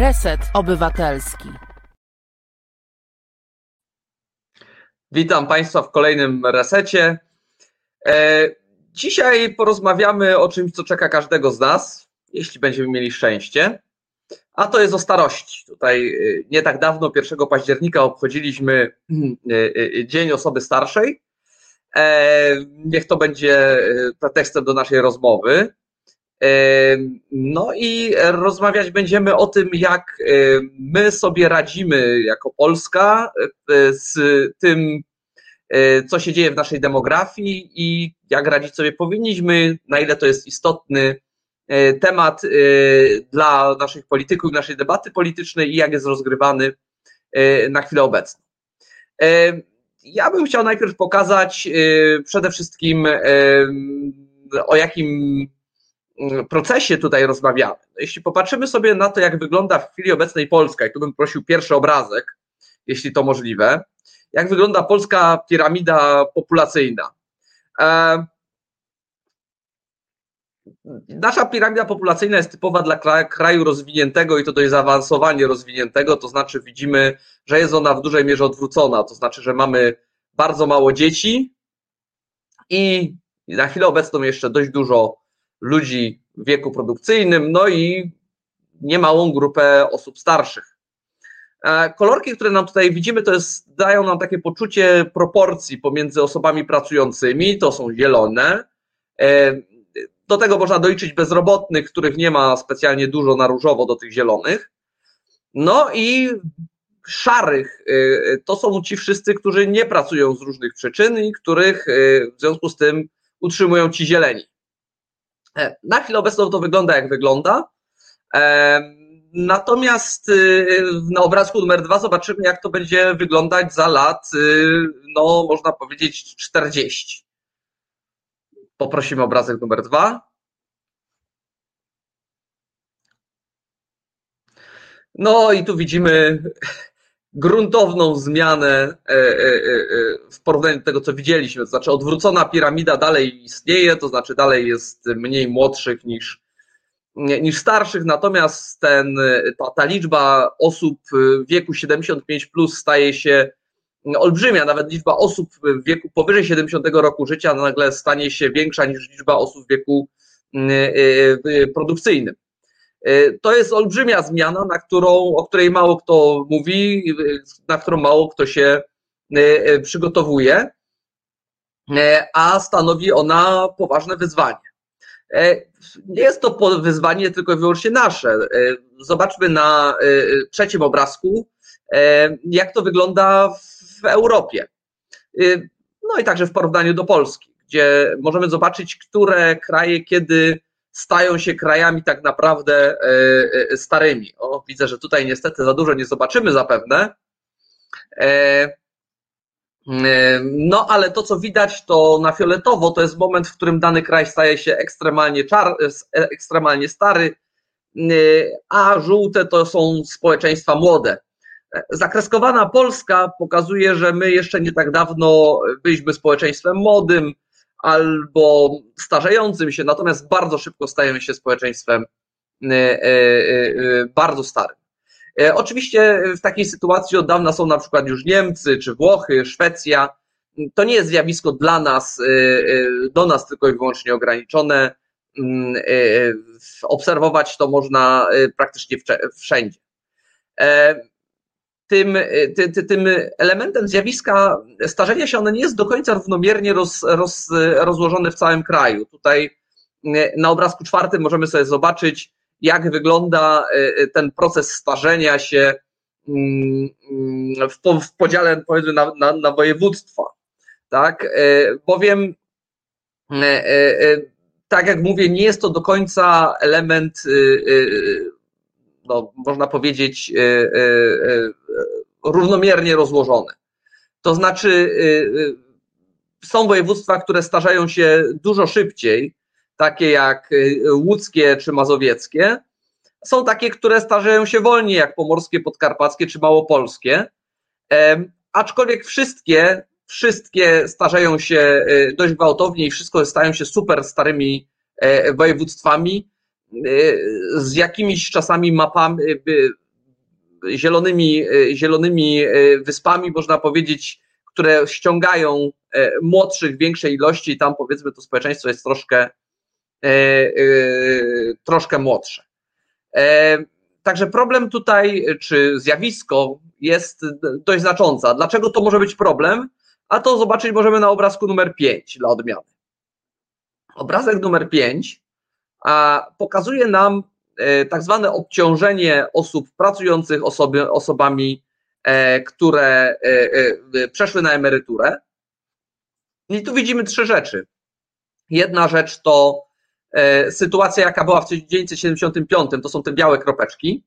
Reset Obywatelski. Witam Państwa w kolejnym resecie. E, dzisiaj porozmawiamy o czymś, co czeka każdego z nas, jeśli będziemy mieli szczęście, a to jest o starości. Tutaj e, nie tak dawno, 1 października, obchodziliśmy e, Dzień Osoby Starszej. Niech to będzie pretekstem do naszej rozmowy. No i rozmawiać będziemy o tym, jak my sobie radzimy jako Polska z tym, co się dzieje w naszej demografii i jak radzić sobie powinniśmy, na ile to jest istotny temat dla naszych polityków, naszej debaty politycznej i jak jest rozgrywany na chwilę obecną. Ja bym chciał najpierw pokazać przede wszystkim o jakim procesie tutaj rozmawiamy. Jeśli popatrzymy sobie na to, jak wygląda w chwili obecnej Polska, i tu bym prosił pierwszy obrazek, jeśli to możliwe, jak wygląda polska piramida populacyjna. E, nasza piramida populacyjna jest typowa dla kraju rozwiniętego i to dość zaawansowanie rozwiniętego, to znaczy widzimy, że jest ona w dużej mierze odwrócona, to znaczy, że mamy bardzo mało dzieci i na chwilę obecną jeszcze dość dużo ludzi w wieku produkcyjnym, no i niemałą grupę osób starszych. E, kolorki, które nam tutaj widzimy, to jest, dają nam takie poczucie proporcji pomiędzy osobami pracującymi, to są zielone. E, do tego można doliczyć bezrobotnych, których nie ma specjalnie dużo na różowo do tych zielonych. No i szarych e, to są ci wszyscy, którzy nie pracują z różnych przyczyn i których w związku z tym utrzymują ci zieleni. E, na chwilę obecną to wygląda jak wygląda. E, natomiast y, na obrazku numer dwa zobaczymy, jak to będzie wyglądać za lat, y, no można powiedzieć 40. Poprosimy obrazek numer dwa. No i tu widzimy gruntowną zmianę e, e, e, w porównaniu do tego, co widzieliśmy. To znaczy, odwrócona piramida dalej istnieje, to znaczy, dalej jest mniej młodszych niż, niż starszych, natomiast ten, ta, ta liczba osób w wieku 75 plus staje się olbrzymia. Nawet liczba osób w wieku powyżej 70 roku życia nagle stanie się większa niż liczba osób w wieku produkcyjnym. E, to jest olbrzymia zmiana, na którą, o której mało kto mówi, na którą mało kto się e, e, przygotowuje, a stanowi ona poważne wyzwanie. Nie jest to wyzwanie tylko i wyłącznie nasze. Zobaczmy na trzecim obrazku, jak to wygląda w Europie. No i także w porównaniu do Polski, gdzie możemy zobaczyć, które kraje kiedy stają się krajami tak naprawdę e, e, starymi. O, widzę, że tutaj niestety za dużo nie zobaczymy zapewne. E, no, ale to, co widać, to na fioletowo to jest moment, w którym dany kraj staje się ekstremalnie, czar, ekstremalnie stary, a żółte to są społeczeństwa młode. Zakreskowana Polska pokazuje, że my jeszcze nie tak dawno byliśmy społeczeństwem młodym, albo starzejącym się, natomiast bardzo szybko stajemy się społeczeństwem e, e, e, bardzo starym. Oczywiście w takiej sytuacji od dawna są na przykład już Niemcy czy Włochy, Szwecja. To nie jest zjawisko dla nas, do nas tylko i wyłącznie ograniczone. Mm, obserwować to można praktycznie wszędzie tym, ty, ty, tym elementem zjawiska starzenia się one nie jest do końca równomiernie roz, roz, rozłożone w całym kraju. Tutaj e, na obrazku czwartym możemy sobie zobaczyć, jak wygląda e, ten proces starzenia się mm, w, w podziale powiedzmy na, na, na województwa. Tak? E, bowiem tak jak mówię, nie jest to do końca element no, można powiedzieć, e, e, e, równomiernie rozłożone. To znaczy, są województwa, które starzeją się dużo szybciej, takie jak łódzkie czy mazowieckie. Są takie, które starzeją się wolniej, jak pomorskie, podkarpackie czy małopolskie. Aczkolwiek wszystkie, wszystkie starzeją się dość gwałtownie i wszystko stają się super starymi województwami z jakimiś czasami mapami, zielonymi, zielonymi wyspami, można powiedzieć, które ściągają młodszych w większej ilości i tam powiedzmy to społeczeństwo jest troszkę, troszkę młodsze. Także problem tutaj, czy zjawisko jest dość znaczące. Dlaczego to może być problem? A to zobaczyć możemy na obrazku numer 5 dla odmiany. Obrazek numer 5 pokazuje nam e, tak zwane obciążenie osób pracujących osoby, osobami, e, które e, przeszły na emeryturę. I tu widzimy trzy rzeczy. Jedna rzecz to sytuacja, jaka była w 1975, to są te białe kropeczki.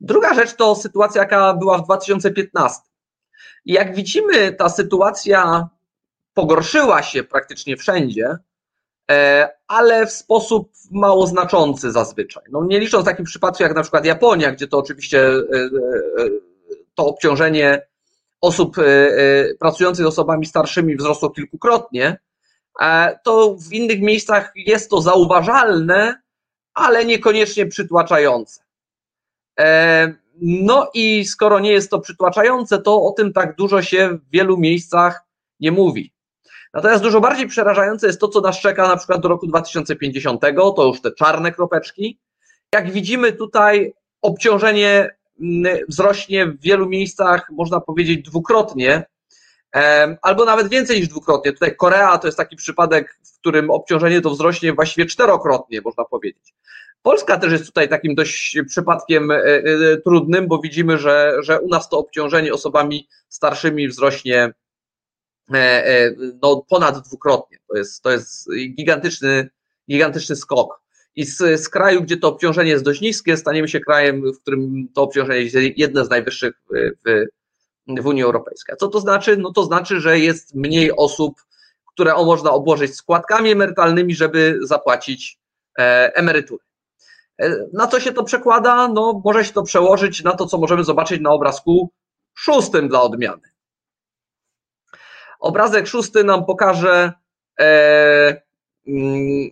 Druga rzecz to sytuacja, jaka była w 2015. I jak widzimy, ta sytuacja pogorszyła się praktycznie wszędzie, ale w sposób mało znaczący zazwyczaj. No, nie licząc takich przypadków jak na przykład Japonia, gdzie to oczywiście e, e, to obciążenie osób pracujących z osobami starszymi wzrosło kilkukrotnie, to w innych miejscach jest to zauważalne, ale niekoniecznie przytłaczające. No i skoro nie jest to przytłaczające, to o tym tak dużo się w wielu miejscach nie mówi. Natomiast dużo bardziej przerażające jest to, co nas czeka na przykład do roku 2050, to już te czarne kropeczki. Jak widzimy tutaj obciążenie mm, wzrośnie w wielu miejscach, można powiedzieć dwukrotnie, albo nawet więcej niż dwukrotnie. Tutaj Korea to jest taki przypadek, w którym obciążenie to wzrośnie właściwie czterokrotnie, można powiedzieć. Polska też jest tutaj takim dość przypadkiem e, e, trudnym, bo widzimy, że, że u nas to obciążenie osobami starszymi wzrośnie no, ponad dwukrotnie. To jest, to jest gigantyczny, gigantyczny skok. I z, z kraju, gdzie to obciążenie jest dość niskie, staniemy się krajem, w którym to obciążenie jest jedne z najwyższych w, w Unii Europejskiej. Co to znaczy? No to znaczy, że jest mniej osób, które można obłożyć składkami emerytalnymi, żeby zapłacić emerytury. E, na co się to przekłada? No, może się to przełożyć na to, co możemy zobaczyć na obrazku szóstym dla odmiany. Obrazek szósty nam pokaże e, mm,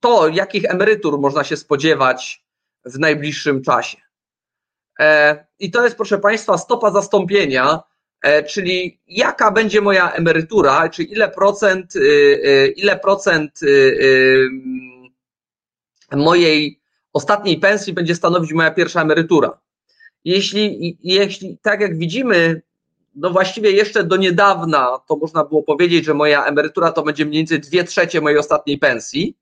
to, jakich emerytur można się spodziewać w najbliższym czasie. E, I to jest, proszę Państwa, stopa zastąpienia, czyli jaka będzie moja emerytura, czy ile procent, y, y, ile procent y, mojej ostatniej pensji będzie stanowić moja pierwsza emerytura. Jeśli, jeśli tak jak widzimy, no właściwie jeszcze do niedawna to można było powiedzieć, że moja emerytura to będzie mniej więcej dwie trzecie mojej ostatniej pensji,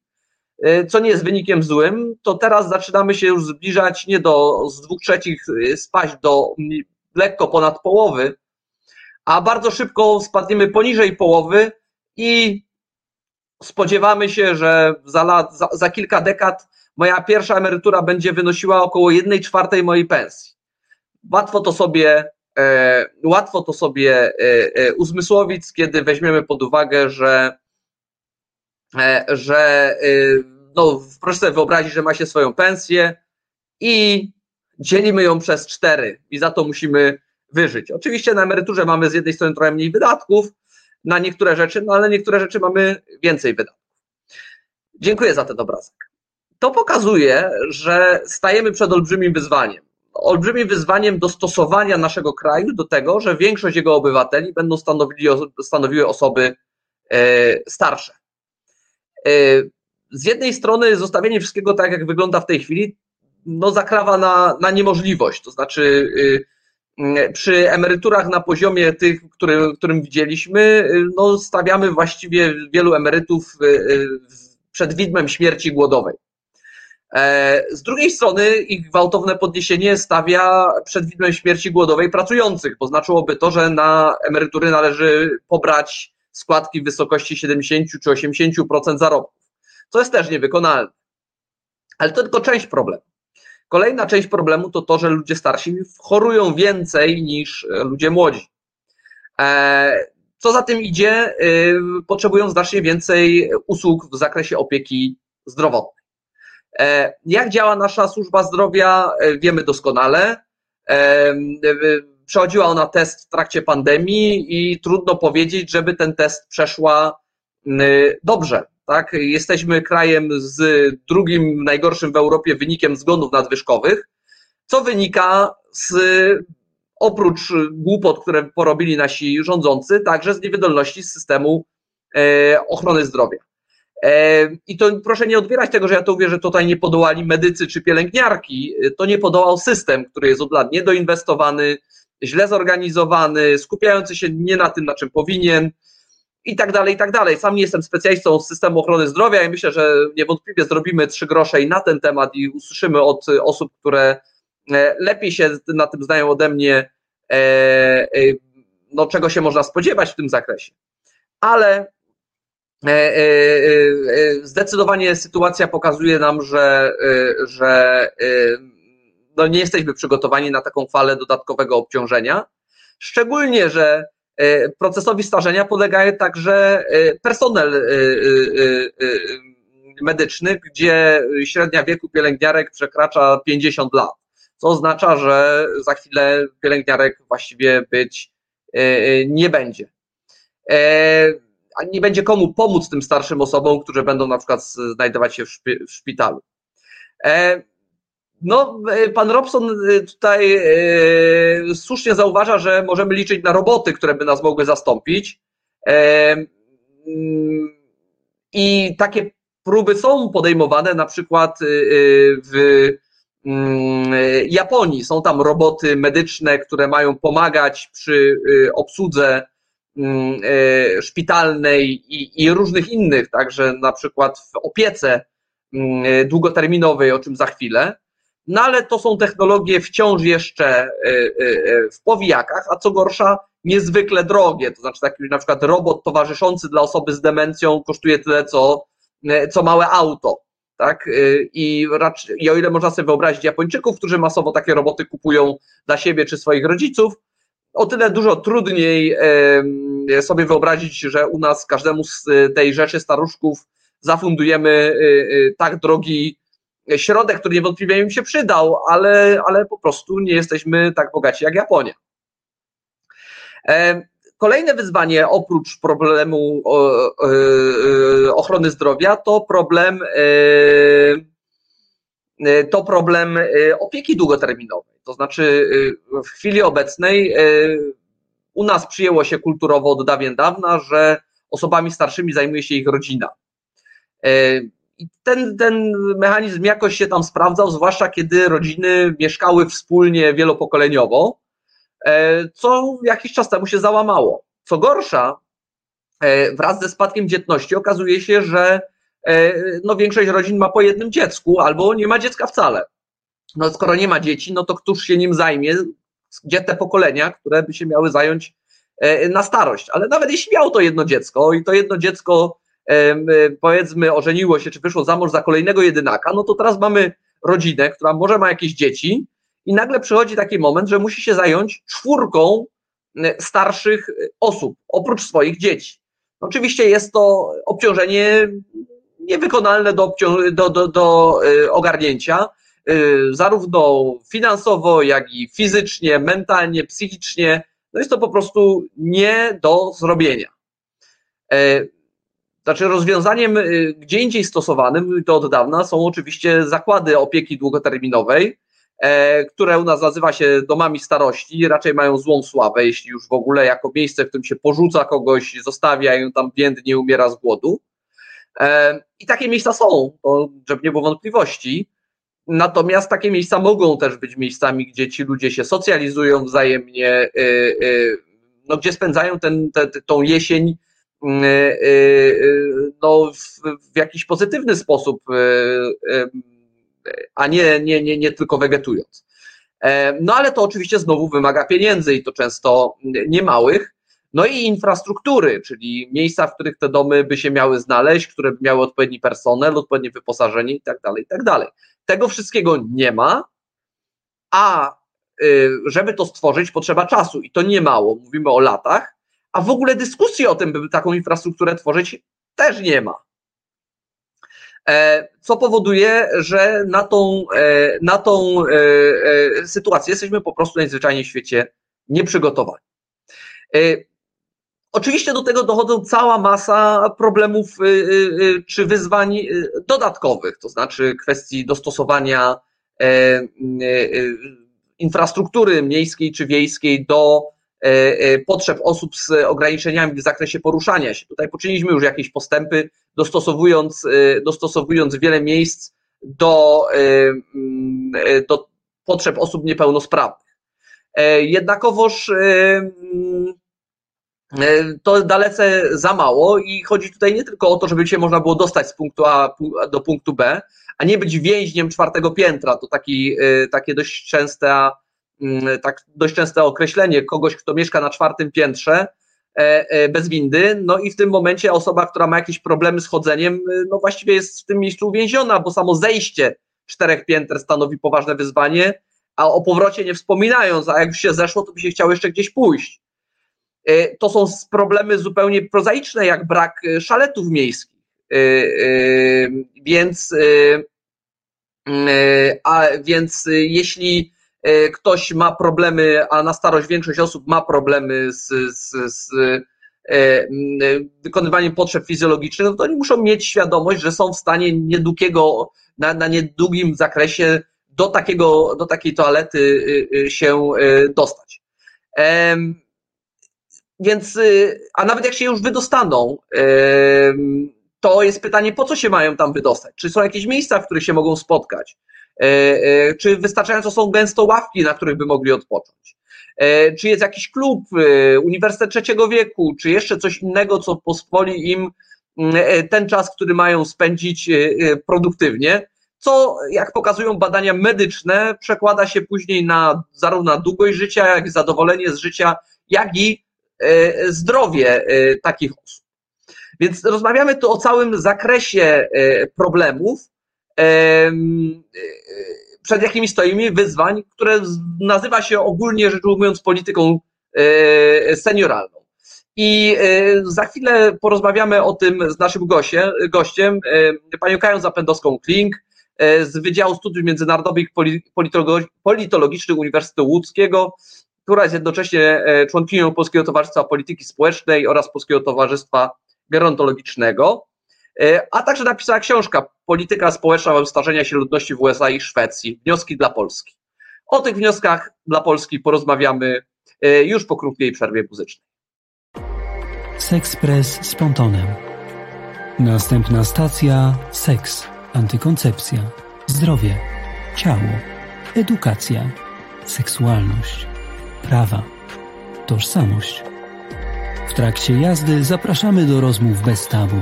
y, co nie jest wynikiem złym, to teraz zaczynamy się już zbliżać nie do z dwóch trzecich y, spaść do lekko ponad połowy, a bardzo szybko spadniemy poniżej połowy i spodziewamy się, że za, lat, za, za kilka dekad moja pierwsza emerytura będzie wynosiła około 1 czwartej mojej pensji. Łatwo to sobie, e, łatwo to sobie e, e, uzmysłowić, kiedy weźmiemy pod uwagę, że, e, że e, no, proszę sobie wyobrazić, że ma się swoją pensję i dzielimy ją przez cztery i za to musimy wyżyć. Oczywiście na emeryturze mamy z jednej strony trochę mniej wydatków na niektóre rzeczy, no ale niektóre rzeczy mamy więcej wydatków. Dziękuję za ten obrazek to pokazuje, że stajemy przed olbrzymim wyzwaniem. Olbrzymim wyzwaniem dostosowania naszego kraju do tego, że większość jego obywateli będą stanowili, stanowiły osoby e, starsze. E, z jednej strony zostawienie wszystkiego tak, jak wygląda w tej chwili, no zakrawa na, na niemożliwość. To znaczy, e, przy emeryturach na poziomie tych, który, którym widzieliśmy, no stawiamy właściwie wielu emerytów przed widmem śmierci głodowej. E, z drugiej strony ich gwałtowne podniesienie stawia przed widmem śmierci głodowej pracujących, bo znaczyłoby to, że na emerytury należy pobrać składki w wysokości 70 czy 80% zarobków, co jest też niewykonalne. Ale to tylko część problemu. Kolejna część problemu to to, że ludzie starsi chorują więcej niż ludzie młodzi. E, co za tym idzie, y, potrzebują znacznie więcej usług w zakresie opieki zdrowotnej. E, jak działa nasza służba zdrowia, e, wiemy doskonale. E, przechodziła ona test w trakcie pandemii i trudno powiedzieć, żeby ten test przeszła dobrze. Tak? Jesteśmy krajem z drugim najgorszym w Europie wynikiem zgonów nadwyżkowych. co wynika z oprócz głupot, które porobili nasi rządzący, także z niewydolności systemu ochrony zdrowia. I to proszę nie odbierać tego, że ja to mówię, że tutaj nie podołali medycy czy pielęgniarki. To nie podołał system, który jest od lat niedoinwestowany, źle zorganizowany, skupiający się nie na tym, na czym powinien i tak dalej, i tak dalej. Sam nie jestem specjalistą z systemu ochrony zdrowia i myślę, że niewątpliwie zrobimy trzy grosze i na ten temat i usłyszymy od osób, które e, lepiej się na tym znają ode mnie, e, e, no, czego się można spodziewać w tym zakresie. Ale zdecydowanie sytuacja pokazuje nam, że, że no nie jesteśmy przygotowani na taką falę dodatkowego obciążenia. Szczególnie, że e, procesowi starzenia podlega także e, personel e, medyczny, gdzie średnia wieku pielęgniarek przekracza 50 lat. Co oznacza, że za chwilę pielęgniarek właściwie być nie będzie. Nie będzie komu pomóc tym starszym osobom, które będą na przykład znajdować się w szpitalu. No, e, pan Robson e, tutaj e, słusznie zauważa, że możemy liczyć na roboty, które by nas mogły zastąpić. Mm, I takie próby są podejmowane, na przykład w mm, Japonii. Są tam roboty medyczne, które mają pomagać przy obsłudze szpitalnej i, i różnych innych, także na przykład w opiece długoterminowej, o czym za chwilę. No ale to są technologie wciąż jeszcze e, w powijakach, a co gorsza, niezwykle drogie. To znaczy taki na przykład robot towarzyszący dla osoby z demencją kosztuje tyle, co, co małe auto. Tak? I, raczej, I o ile można sobie wyobrazić Japończyków, którzy masowo takie roboty kupują dla siebie czy swoich rodziców, o tyle dużo trudniej sobie wyobrazić, że u nas każdemu z tej rzeczy staruszków zafundujemy tak drogi środek, który niewątpliwie im się przydał, ale, ale po prostu nie jesteśmy tak bogaci jak Japonia. E, kolejne wyzwanie oprócz problemu ochrony zdrowia to problem to problem opieki długoterminowej. To znaczy w chwili obecnej u nas przyjęło się kulturowo od dawien dawna, że osobami starszymi zajmuje się ich rodzina. I ten, ten mechanizm jakoś się tam sprawdzał, zwłaszcza kiedy rodziny mieszkały wspólnie wielopokoleniowo, e, co jakiś czas temu się załamało. Co gorsza, e, wraz ze spadkiem dzietności okazuje się, że e, no, większość rodzin ma po jednym dziecku albo nie ma dziecka wcale. No, skoro nie ma dzieci, no to któż się nim zajmie? Gdzie te pokolenia, które by się miały zająć na starość? Ale nawet jeśli miało to jedno dziecko i to jedno dziecko Y, powiedzmy ożeniło się, czy wyszło za mąż za kolejnego jedynaka, no to teraz mamy rodzinę, która może ma jakieś dzieci i nagle przychodzi taki moment, że musi się zająć czwórką starszych osób, oprócz swoich dzieci. Oczywiście jest to obciążenie niewykonalne do, do, do, do ogarnięcia, zarówno finansowo, jak i fizycznie, mentalnie, psychicznie. No jest to po prostu nie do zrobienia. Znaczy rozwiązaniem y, gdzie indziej stosowanym, to od dawna, są oczywiście zakłady opieki długoterminowej, e, które u nas nazywa się domami starości, raczej mają złą sławę, jeśli już w ogóle jako miejsce, w którym się porzuca kogoś, zostawia i tam biednie umiera z głodu. E, I takie miejsca są, żeby nie było wątpliwości. Natomiast takie miejsca mogą też być miejscami, gdzie ci ludzie się socjalizują wzajemnie, y, y, no, gdzie spędzają ten, te, tą jesień y, no, w, w jakiś pozytywny sposób, a nie, nie, nie, nie tylko wegetując. E, no ale to oczywiście znowu wymaga pieniędzy i to często niemałych. No i infrastruktury, czyli miejsca, w których te domy by się miały znaleźć, które by miały odpowiedni personel, odpowiednie wyposażenie i tak dalej, i tak dalej. Tego wszystkiego nie ma, a żeby to stworzyć, potrzeba czasu i to nie mało. Mówimy o latach, a w ogóle dyskusji o tym, by taką infrastrukturę tworzyć, też nie ma. E, co powoduje, że na tą, e, na tą e, sytuację jesteśmy po prostu najzwyczajniej w świecie nieprzygotowani. Oczywiście do tego dochodzą cała masa problemów czy wyzwań dodatkowych, to znaczy kwestii dostosowania infrastruktury miejskiej czy wiejskiej do potrzeb osób z ograniczeniami w zakresie poruszania się. Tutaj poczyniliśmy już jakieś postępy, dostosowując, dostosowując wiele miejsc do, do potrzeb osób niepełnosprawnych. Jednakowoż to dalece za mało i chodzi tutaj nie tylko o to, żeby się można było dostać z punktu A do punktu B, a nie być więźniem czwartego piętra. To taki, takie dość częste, tak, dość częste określenie kogoś, kto mieszka na czwartym piętrze e, e, bez windy, no i w tym momencie osoba, która ma jakieś problemy z chodzeniem, no właściwie jest w tym miejscu uwięziona, bo samo zejście czterech pięter stanowi poważne wyzwanie, a o powrocie nie wspominając, a jak już się zeszło, to by się chciało jeszcze gdzieś pójść. E, to są problemy zupełnie prozaiczne, jak brak e, szaletów miejskich. E, więc, a więc jeśli ktoś ma problemy, a na starość większość osób ma problemy z, z, z wykonywaniem potrzeb fizjologicznych, no to oni muszą mieć świadomość, że są w stanie niedługiego, na, na niedługim zakresie do, takiego, do takiej toalety się dostać. Więc, y, a nawet jak się już wydostaną, to jest pytanie, po co się mają tam wydostać? Czy są jakieś miejsca, w których się mogą spotkać? E, e, czy wystarczająco są gęsto ławki, na których by mogli odpocząć? E, czy jest jakiś klub, Uniwersytet Trzeciego Wieku, czy jeszcze coś innego, co pozwoli im mm, ten czas, który mają spędzić produktywnie, co, jak pokazują badania medyczne, przekłada się później na zarówno długość życia, jak i zadowolenie z życia, jak i E, zdrowie e, takich osób. Więc rozmawiamy tu o całym zakresie e, problemów, przed jakimi stoimy, wyzwań, które nazywa się ogólnie rzecz ujmując polityką senioralną. I za chwilę porozmawiamy o tym z naszym gościem, gościem panią Kają Zapędowską-Klink z Wydziału Studiów Międzynarodowych Politologicznych Uniwersytetu Łódzkiego, która jest jednocześnie e, członkinią Polskiego Towarzystwa Polityki Społecznej oraz Polskiego Towarzystwa Gerontologicznego, e, a także napisała książka Polityka społeczna starzenia się ludności w USA i Szwecji. Wnioski dla Polski. O tych wnioskach dla Polski porozmawiamy e, już po krótkiej przerwie muzycznej. Sexpress z Pontonem. Następna stacja seks, antykoncepcja, zdrowie, ciało, edukacja, seksualność prawa, tożsamość. W trakcie jazdy zapraszamy do rozmów bez tabu.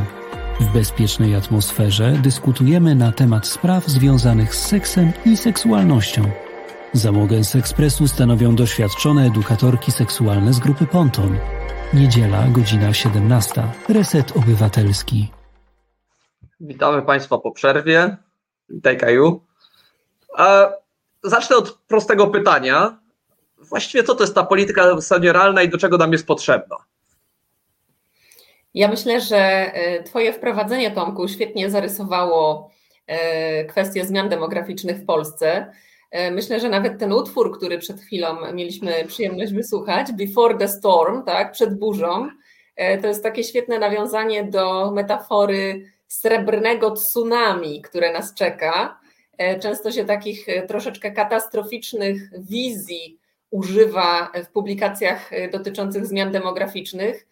W bezpiecznej atmosferze dyskutujemy na temat spraw związanych z seksem i seksualnością. Załogę z ekspresu stanowią doświadczone edukatorki seksualne z grupy Ponton. Niedziela, godzina 17. Reset Obywatelski. Witamy Państwa po przerwie. Witaj Kaju. Zacznę od prostego pytania właściwie co to jest ta polityka senioralna i do czego nam jest potrzebna? Ja myślę, że e, Twoje wprowadzenie, Tomku, świetnie zarysowało e, kwestię zmian demograficznych w Polsce. E, myślę, że nawet ten utwór, który przed chwilą mieliśmy przyjemność wysłuchać, Before the Storm, tak, przed burzą, to jest takie świetne nawiązanie do metafory srebrnego tsunami, które nas czeka. Często się takich troszeczkę katastroficznych wizji używa w publikacjach e, dotyczących zmian demograficznych,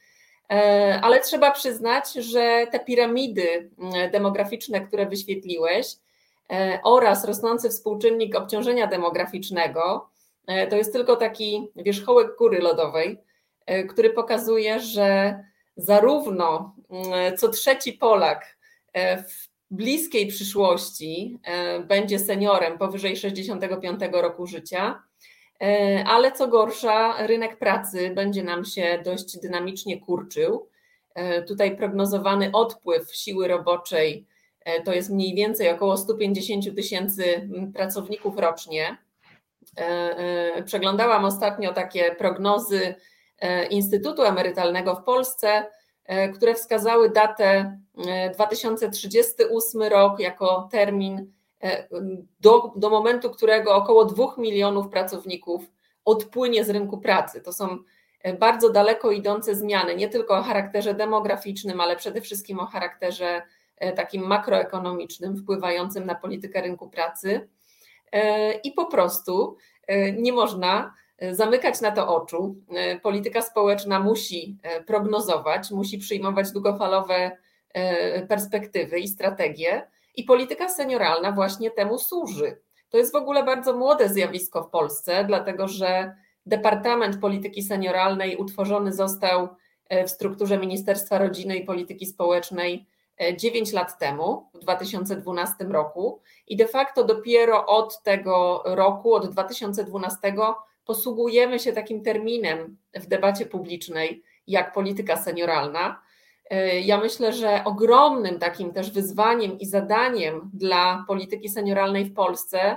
e, ale trzeba przyznać, że te piramidy demograficzne, które wyświetliłeś, e, oraz rosnący współczynnik obciążenia demograficznego, to jest tylko taki wierzchołek góry lodowej, który pokazuje, że zarówno co trzeci Polak w bliskiej przyszłości będzie seniorem powyżej 65 roku życia, E, ale co gorsza, rynek pracy będzie nam się dość dynamicznie kurczył. E, tutaj prognozowany odpływ siły roboczej e, to jest mniej więcej około 150 tysięcy pracowników rocznie. Przeglądałam ostatnio takie prognozy Instytutu Emerytalnego w Polsce, które wskazały datę 2038 rok jako termin E, do, do momentu, którego około 2 milionów pracowników odpłynie z rynku pracy. To są e, bardzo daleko idące zmiany, nie tylko o charakterze demograficznym, ale przede wszystkim o charakterze e, takim makroekonomicznym, wpływającym na politykę rynku pracy. i po prostu nie można zamykać na to oczu. Polityka społeczna musi prognozować, musi przyjmować długofalowe perspektywy i strategie, i polityka senioralna właśnie temu służy. To jest w ogóle bardzo młode zjawisko w Polsce, dlatego że Departament Polityki Senioralnej utworzony został w strukturze Ministerstwa Rodziny i Polityki Społecznej 9 lat temu, w 2012 roku, i de facto dopiero od tego roku, od 2012, posługujemy się takim terminem w debacie publicznej jak polityka senioralna. Ja myślę, że ogromnym takim też wyzwaniem i zadaniem dla polityki senioralnej w Polsce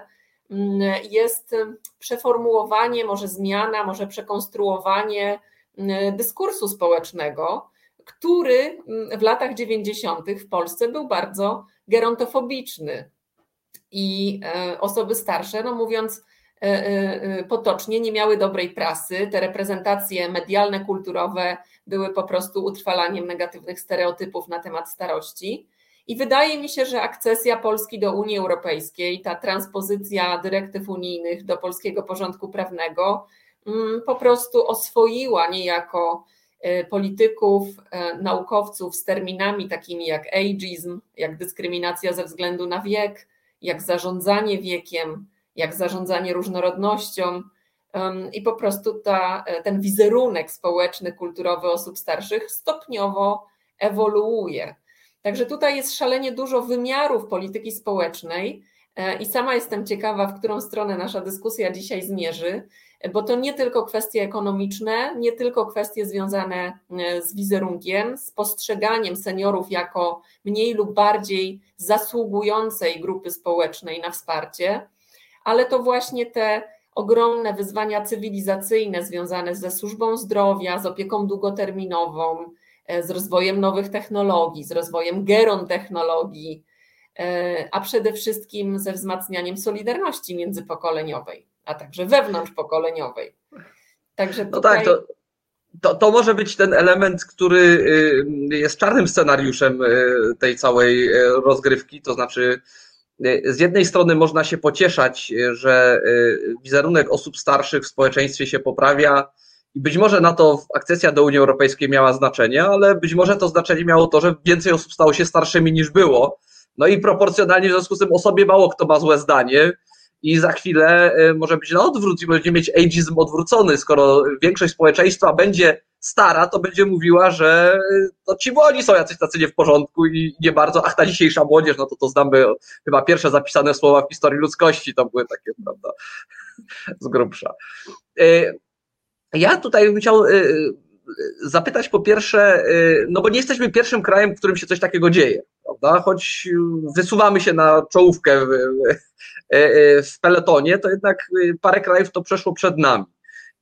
mm, jest przeformułowanie, może zmiana, może przekonstruowanie mm, dyskursu społecznego, który mm, w latach 90. w Polsce był bardzo gerontofobiczny. I e, osoby starsze, no mówiąc e, e, potocznie, nie miały dobrej prasy. Te reprezentacje medialne, kulturowe były po prostu utrwalaniem negatywnych stereotypów na temat starości. I wydaje mi się, że akcesja Polski do Unii Europejskiej, ta transpozycja dyrektyw unijnych do polskiego porządku prawnego, mm, po prostu oswoiła niejako E, polityków, e, naukowców z terminami takimi jak ageism, jak dyskryminacja ze względu na wiek, jak zarządzanie wiekiem, jak zarządzanie różnorodnością. I po prostu ta, e, ten wizerunek społeczny, kulturowy osób starszych stopniowo ewoluuje. Także tutaj jest szalenie dużo wymiarów polityki społecznej i sama jestem ciekawa, w którą stronę nasza dyskusja dzisiaj zmierzy bo to nie tylko kwestie ekonomiczne, nie tylko kwestie związane e, z wizerunkiem, z postrzeganiem seniorów jako mniej lub bardziej zasługującej grupy społecznej na wsparcie, ale to właśnie te ogromne wyzwania cywilizacyjne związane ze służbą zdrowia, z opieką długoterminową, e, z rozwojem nowych technologii, z rozwojem gerontechnologii, e, a przede wszystkim ze wzmacnianiem solidarności międzypokoleniowej a także wewnątrzpokoleniowej. Także tutaj... No tak, to, to, to może być ten element, który y, jest czarnym scenariuszem y, tej całej y, rozgrywki, to znaczy z jednej strony można się pocieszać, że wizerunek osób starszych w społeczeństwie się poprawia i być może na to akcesja do Unii Europejskiej miała znaczenie, ale być może to znaczenie miało to, że więcej osób stało się starszymi niż było. No i proporcjonalnie w związku z tym o sobie mało kto ma złe zdanie, i za chwilę y, może być na odwrót i będziemy mieć ageizm odwrócony. Skoro większość społeczeństwa będzie stara, to będzie mówiła, że y, to ci młodzi są jacyś tacy nie w porządku i nie bardzo, ach ta dzisiejsza młodzież, no to to znamy chyba pierwsze zapisane słowa w historii ludzkości, to były takie, prawda, z grubsza. Y, ja tutaj bym chciał zapytać po pierwsze, no bo nie jesteśmy pierwszym krajem, w którym się coś takiego dzieje, prawda? Choć wysuwamy się na czołówkę w, w peletonie, to jednak parę krajów to przeszło przed nami.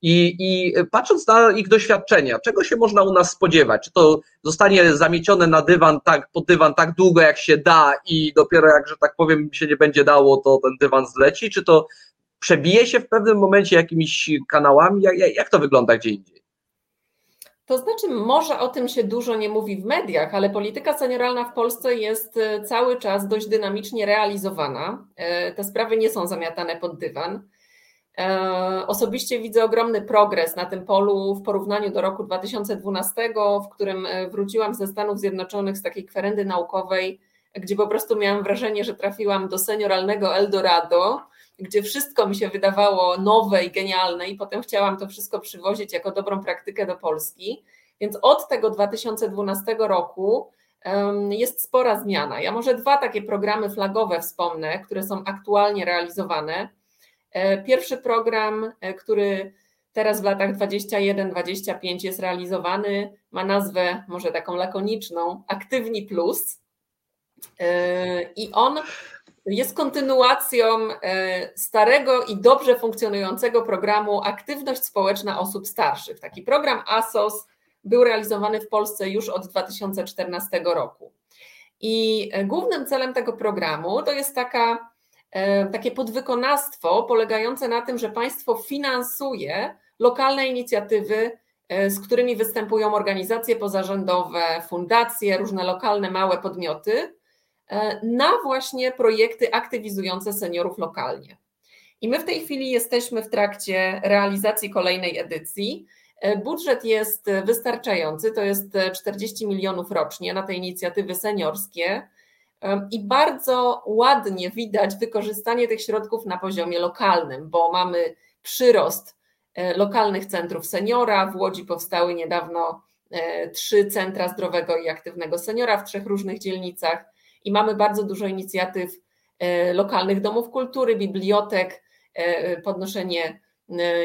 I, I patrząc na ich doświadczenia, czego się można u nas spodziewać? Czy to zostanie zamiecione na dywan tak, pod dywan tak długo, jak się da, i dopiero jak, że tak powiem, się nie będzie dało, to ten dywan zleci? Czy to przebije się w pewnym momencie jakimiś kanałami? Jak, jak to wygląda gdzie indziej? To znaczy, może o tym się dużo nie mówi w mediach, ale polityka senioralna w Polsce jest e, cały czas dość dynamicznie realizowana. E, te sprawy nie są zamiatane pod dywan. E, osobiście widzę ogromny progres na tym polu w porównaniu do roku 2012, w którym wróciłam ze Stanów Zjednoczonych z takiej kwerendy naukowej, gdzie po prostu miałam wrażenie, że trafiłam do senioralnego Eldorado gdzie wszystko mi się wydawało nowe i genialne, i potem chciałam to wszystko przywozić jako dobrą praktykę do Polski. Więc od tego 2012 roku jest spora zmiana. Ja może dwa takie programy flagowe wspomnę, które są aktualnie realizowane. E, pierwszy program, e, który teraz w latach 21-25 jest realizowany, ma nazwę może taką lakoniczną Aktywni Plus. E, I on jest kontynuacją e, starego i dobrze funkcjonującego programu Aktywność Społeczna Osób Starszych. Taki program ASOS był realizowany w Polsce już od 2014 roku. I e, głównym celem tego programu to jest taka, e, takie podwykonawstwo polegające na tym, że państwo finansuje lokalne inicjatywy, z którymi występują organizacje pozarządowe, fundacje, różne lokalne małe podmioty, na właśnie projekty aktywizujące seniorów lokalnie. I my w tej chwili jesteśmy w trakcie realizacji kolejnej edycji. Budżet jest wystarczający, to jest 40 milionów rocznie na te inicjatywy seniorskie i bardzo ładnie widać wykorzystanie tych środków na poziomie lokalnym, bo mamy przyrost e, lokalnych centrów seniora. W Łodzi powstały niedawno e, trzy centra zdrowego i aktywnego seniora w trzech różnych dzielnicach i mamy bardzo dużo inicjatyw e, lokalnych domów kultury, bibliotek, podnoszenie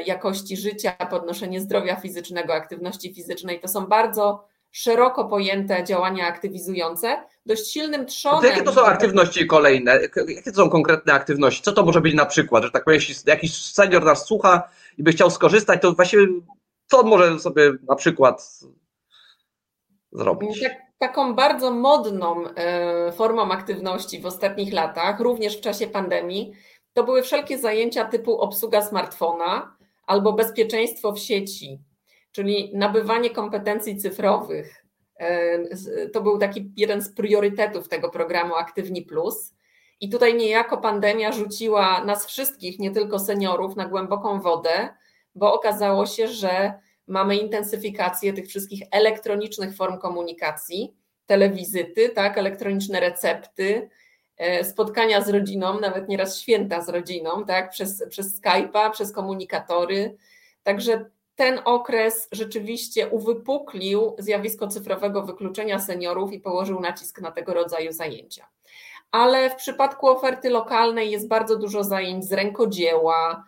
jakości życia, podnoszenie zdrowia fizycznego, aktywności fizycznej. To są bardzo szeroko pojęte działania aktywizujące, dość silnym trzonem. To jakie to są aktywności kolejne? Jakie to są konkretne aktywności? Co to może być na przykład? Że tak powiem, jeśli jakiś senior nas słucha i by chciał skorzystać, to właściwie co on może sobie na przykład zrobić? Tak, taką bardzo modną e, formą aktywności w ostatnich latach, również w czasie pandemii, to były wszelkie zajęcia typu obsługa smartfona albo bezpieczeństwo w sieci, czyli nabywanie kompetencji cyfrowych. E, to był taki jeden z priorytetów tego programu Aktywni Plus. I tutaj niejako pandemia rzuciła nas wszystkich, nie tylko seniorów, na głęboką wodę, bo okazało się, że mamy intensyfikację tych wszystkich elektronicznych form komunikacji, telewizyty, tak, elektroniczne recepty, e, spotkania z rodziną, nawet nieraz święta z rodziną, tak, przez, przez Skype'a, przez komunikatory. Także ten okres rzeczywiście uwypuklił zjawisko cyfrowego wykluczenia seniorów i położył nacisk na tego rodzaju zajęcia. Ale w przypadku oferty lokalnej jest bardzo dużo zajęć z rękodzieła,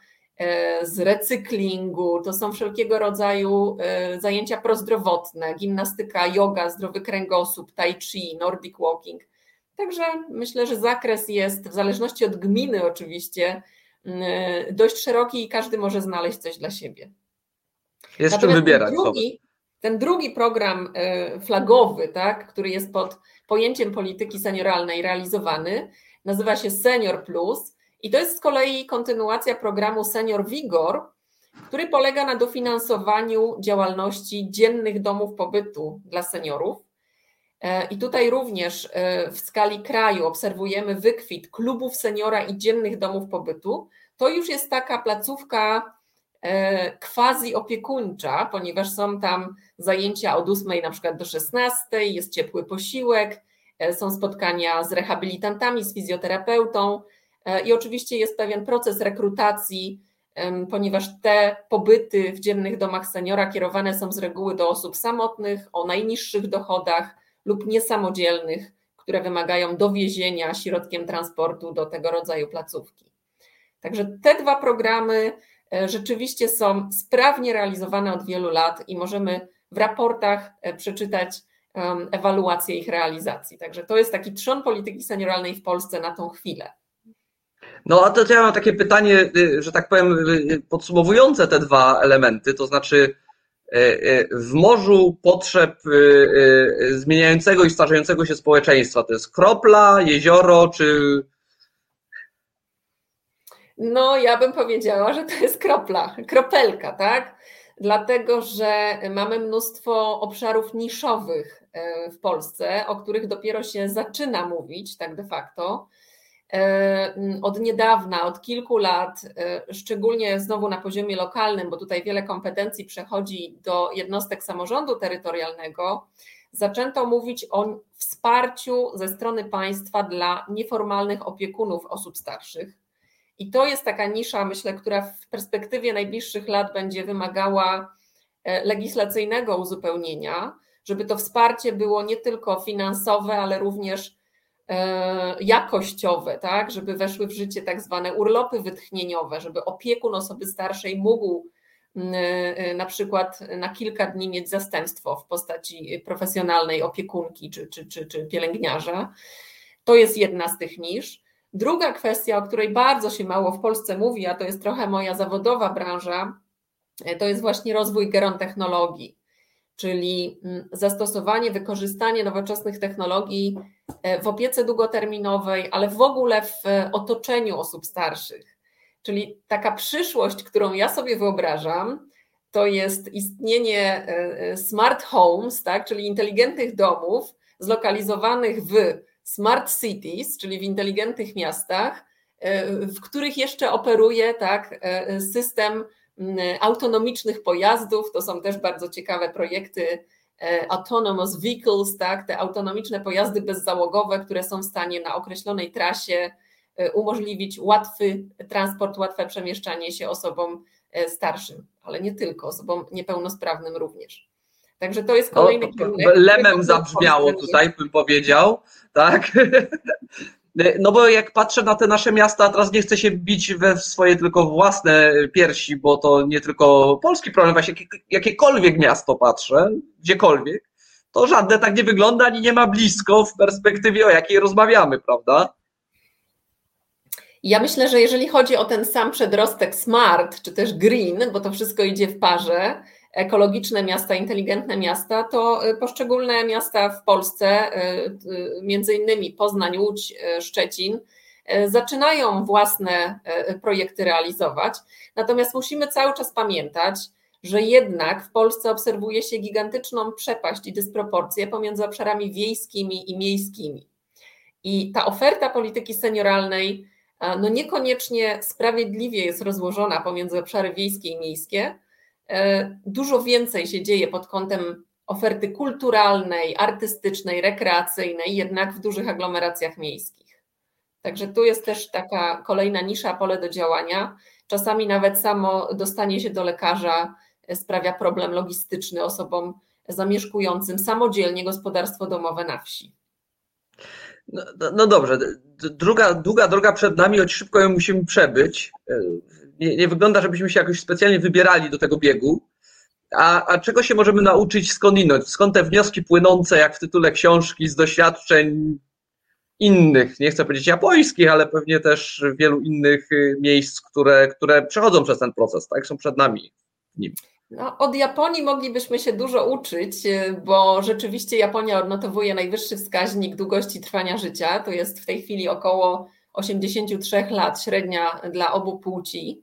z recyklingu, to są wszelkiego rodzaju e, zajęcia prozdrowotne, gimnastyka, yoga, zdrowy kręgosłup, tai chi, nordic walking. Także myślę, że zakres jest w zależności od gminy oczywiście dość szeroki i każdy może znaleźć coś dla siebie. Jest czym wybierać. Ten drugi, ten drugi program e, flagowy, tak, który jest pod pojęciem polityki senioralnej realizowany, nazywa się Senior Plus i to jest z kolei kontynuacja programu Senior Vigor, który polega na dofinansowaniu działalności dziennych domów pobytu dla seniorów. E, I tutaj również e, w skali kraju obserwujemy wykwit klubów seniora i dziennych domów pobytu. To już jest taka placówka E, quasi opiekuńcza, ponieważ są tam zajęcia od 8 na przykład do 16, jest ciepły posiłek, są spotkania z rehabilitantami, z fizjoterapeutą i oczywiście jest pewien proces rekrutacji, ponieważ te pobyty w dziennych domach seniora kierowane są z reguły do osób samotnych, o najniższych dochodach lub niesamodzielnych, które wymagają dowiezienia środkiem transportu do tego rodzaju placówki. Także te dwa programy E, rzeczywiście są sprawnie realizowane od wielu lat i możemy w raportach e, przeczytać ewaluację ich realizacji. Także to jest taki trzon polityki senioralnej w Polsce na tą chwilę. No a to ja mam takie pytanie, y, że tak powiem, y, podsumowujące te dwa elementy, to znaczy y, w morzu potrzeb zmieniającego i starzejącego się społeczeństwa, to jest kropla, jezioro czy no, ja bym powiedziała, że to jest kropla, kropelka, tak? Dlatego, że mamy mnóstwo obszarów niszowych w Polsce, o których dopiero się zaczyna mówić, tak de facto. E, od niedawna, od kilku lat, e, szczególnie znowu na poziomie lokalnym, bo tutaj wiele kompetencji przechodzi do jednostek samorządu terytorialnego, zaczęto mówić o wsparciu ze strony państwa dla nieformalnych opiekunów osób starszych. I to jest taka nisza, myślę, która w perspektywie najbliższych lat będzie wymagała e, legislacyjnego uzupełnienia, żeby to wsparcie było nie tylko finansowe, ale również jakościowe, tak, żeby weszły w życie tak zwane urlopy wytchnieniowe, żeby opiekun osoby starszej mógł e, na przykład na kilka dni mieć zastępstwo w postaci profesjonalnej opiekunki czy, czy, czy, czy pielęgniarza. To jest jedna z tych nisz. Druga kwestia, o której bardzo się mało w Polsce mówi, a to jest trochę moja zawodowa branża, e, to jest właśnie rozwój gerontechnologii, czyli mm, zastosowanie, wykorzystanie nowoczesnych technologii e, w opiece długoterminowej, ale w ogóle w e, otoczeniu osób starszych. Czyli taka przyszłość, którą ja sobie wyobrażam, to jest istnienie smart homes, tak, czyli inteligentnych domów zlokalizowanych w smart cities, czyli w inteligentnych miastach, w których jeszcze operuje tak, system autonomicznych pojazdów. To są też bardzo ciekawe projekty autonomous vehicles, tak, te autonomiczne pojazdy bezzałogowe, które są w stanie na określonej trasie umożliwić łatwy transport, łatwe przemieszczanie się osobom starszym, ale nie tylko, osobom niepełnosprawnym również. Także to jest kolejny no, kierunek. Lemem zabrzmiało tutaj, bym powiedział, tak? No bo jak patrzę na te nasze miasta, teraz nie chcę się bić we swoje tylko własne piersi, bo to nie tylko polski problem, właśnie jakiekolwiek miasto patrzę, gdziekolwiek, to żadne tak nie wygląda, ani nie ma blisko w perspektywie, o jakiej rozmawiamy, prawda? Ja myślę, że jeżeli chodzi o ten sam przedrostek smart, czy też green, bo to wszystko idzie w parze, ekologiczne miasta, inteligentne miasta, to y, poszczególne miasta w Polsce, y, y, między innymi Poznań, Łódź, Szczecin, zaczynają własne projekty realizować. Natomiast musimy cały czas pamiętać, że jednak w Polsce obserwuje się gigantyczną przepaść i dysproporcję pomiędzy obszarami wiejskimi i miejskimi. I ta oferta polityki senioralnej no niekoniecznie sprawiedliwie jest rozłożona pomiędzy obszary wiejskie i miejskie, dużo więcej się dzieje pod kątem oferty kulturalnej, artystycznej, rekreacyjnej, jednak w dużych aglomeracjach miejskich. Także tu jest też taka kolejna nisza, pole do działania. Czasami nawet samo dostanie się do lekarza sprawia problem logistyczny osobom zamieszkującym samodzielnie gospodarstwo domowe na wsi. No, no, no dobrze, druga, długa droga przed nami, choć szybko ją musimy przebyć. Nie, nie wygląda, żebyśmy się jakoś specjalnie wybierali do tego biegu. A, a czego się możemy nauczyć skądinąć? Skąd te wnioski płynące, jak w tytule książki, z doświadczeń innych, nie chcę powiedzieć japońskich, ale pewnie też wielu innych y, miejsc, które, które przechodzą przez ten proces, tak? Są przed nami nim. No, od Japonii moglibyśmy się dużo uczyć, y, bo rzeczywiście Japonia odnotowuje najwyższy wskaźnik długości trwania życia. To jest w tej chwili około 83 lat średnia dla obu płci.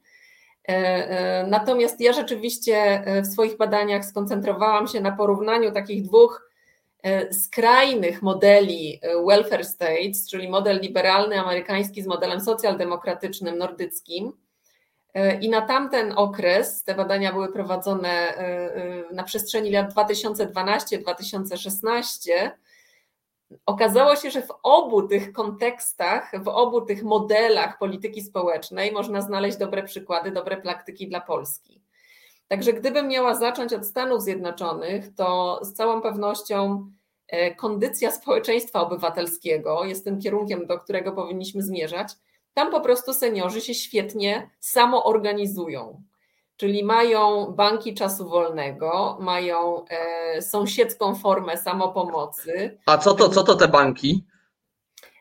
E, e, natomiast ja rzeczywiście e, w swoich badaniach skoncentrowałam się na porównaniu takich dwóch skrajnych modeli welfare states, czyli model liberalny amerykański z modelem socjaldemokratycznym nordyckim. I na tamten okres te badania były prowadzone na przestrzeni lat 2012-2016 Okazało się, że w obu tych kontekstach, w obu tych modelach polityki społecznej można znaleźć dobre przykłady, dobre praktyki dla Polski. Także gdybym miała zacząć od Stanów Zjednoczonych, to z całą pewnością e, kondycja społeczeństwa obywatelskiego jest tym kierunkiem, do którego powinniśmy zmierzać. Tam po prostu seniorzy się świetnie samoorganizują czyli mają banki czasu wolnego, mają e, sąsiedzką formę samopomocy. A co to, co to te banki?